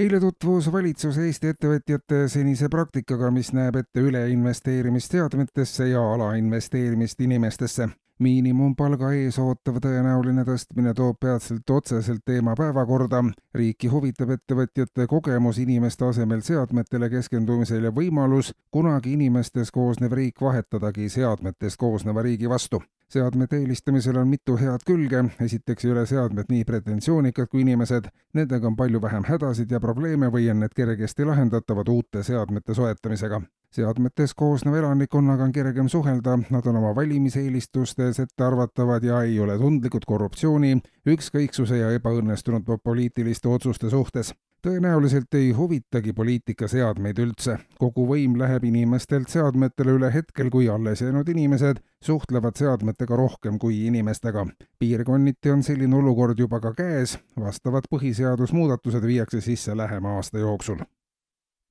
Eile tutvus valitsus Eesti ettevõtjate senise praktikaga, mis näeb ette üleinvesteerimist seadmetesse ja alainvesteerimist inimestesse. Miinimumpalga ees ootav tõenäoline tõstmine toob peatselt otseselt teema päevakorda. riiki huvitab ettevõtjate kogemus inimeste asemel seadmetele keskendumisel ja võimalus kunagi inimestest koosnev riik vahetadagi seadmetest koosneva riigi vastu seadmete eelistamisel on mitu head külge, esiteks ei ole seadmed nii pretensioonikad kui inimesed, nendega on palju vähem hädasid ja probleeme või on need kergesti lahendatavad uute seadmete soetamisega. Seadmetest koosneva elanikkonnaga on kergem suhelda, nad on oma valimiseelistustes ettearvatavad ja ei ole tundlikud korruptsiooni, ükskõiksuse ja ebaõnnestunud poliitiliste otsuste suhtes tõenäoliselt ei huvitagi poliitikaseadmeid üldse. kogu võim läheb inimestelt seadmetele üle hetkel, kui alles jäänud inimesed suhtlevad seadmetega rohkem kui inimestega. piirkonniti on selline olukord juba ka käes, vastavad põhiseadusmuudatused viiakse sisse lähema aasta jooksul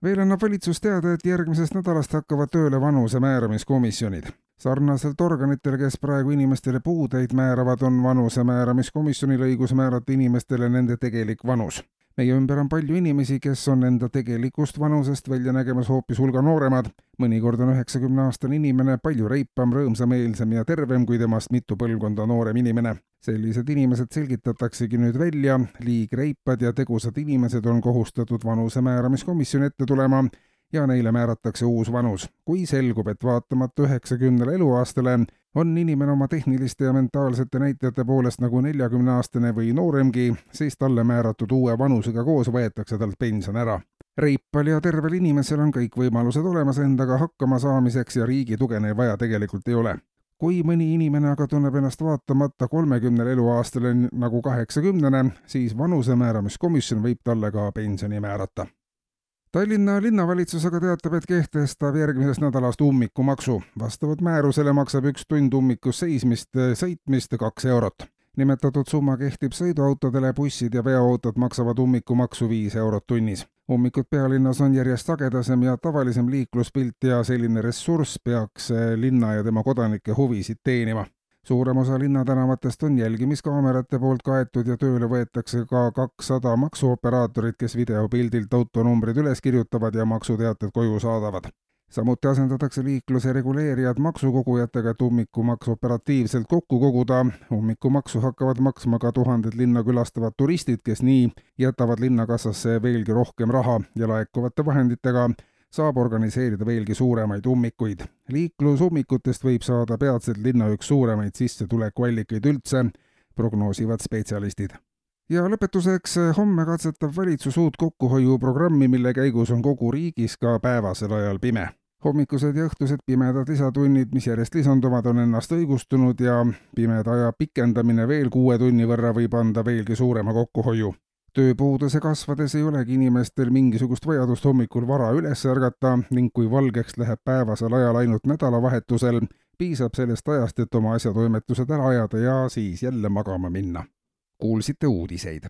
veel annab valitsus teada, et järgmisest nädalast hakkavad tööle vanuse määramiskomisjonid. sarnaselt organitele, kes praegu inimestele puudeid määravad, on vanuse määramiskomisjonil õigus määrata inimestele nende tegelik vanus meie ümber on palju inimesi, kes on enda tegelikust vanusest välja nägemas hoopis hulga nooremad. mõnikord on üheksakümneaastane inimene palju reipam, rõõmsameelsem ja tervem kui temast mitu põlvkonda noorem inimene. sellised inimesed selgitataksegi nüüd välja, liigreipad ja tegusad inimesed on kohustatud vanuse määramiskomisjoni ette tulema ja neile määratakse uus vanus. kui selgub, et vaatamata üheksakümnele eluaastale on inimene oma tehniliste ja mentaalsete näitajate poolest nagu neljakümneaastane või nooremgi, siis talle määratud uue vanusega koos võetakse talt pension ära. reipal ja tervel inimesel on kõik võimalused olemas endaga hakkama saamiseks ja riigi tuge neil vaja tegelikult ei ole kui mõni inimene aga tunneb ennast vaatamata kolmekümnele eluaastale nagu kaheksakümnene, siis vanuse määramiskomisjon võib talle ka pensioni määrata Tallinna linnavalitsus aga teatab, et kehtestab järgmisest nädalast ummikumaksu. vastavalt määrusele maksab üks tund ummikus seismist, sõitmist kaks eurot. nimetatud summa kehtib sõiduautodele, bussid ja veoautod maksavad ummikumaksu viis eurot tunnis. ummikud pealinnas on järjest sagedasem ja tavalisem liikluspilt ja selline ressurss peaks linna ja tema kodanike huvisid teenima suurem osa linnatänavatest on jälgimiskaamerate poolt kaetud ja tööle võetakse ka kakssada maksuoperaatorit, kes videopildilt autonumbrid üles kirjutavad ja maksuteated koju saadavad. samuti asendatakse liikluse reguleerijad maksukogujatega, et ummikumaksu operatiivselt kokku koguda. ummikumaksu hakkavad maksma ka tuhanded linna külastavad turistid, kes nii jätavad linnakassasse veelgi rohkem raha ja laekuvate vahenditega saab organiseerida veelgi suuremaid ummikuid. liiklusummikutest võib saada peatselt linna üks suuremaid sissetulekuallikaid üldse, prognoosivad spetsialistid. ja lõpetuseks, homme katsetab valitsus uut kokkuhoiuprogrammi, mille käigus on kogu riigis ka päevasel ajal pime hommikused ja õhtused pimedad lisatunnid, mis järjest lisanduvad, on ennast õigustunud ja pimeda aja pikendamine veel kuue tunni võrra võib anda veelgi suurema kokkuhoiu tööpuuduse kasvades ei olegi inimestel mingisugust vajadust hommikul vara üles ärgata ning kui valgeks läheb päevasel ajal ainult nädalavahetusel, piisab sellest ajast, et oma asjatoimetused ära ajada ja siis jälle magama minna. kuulsite uudiseid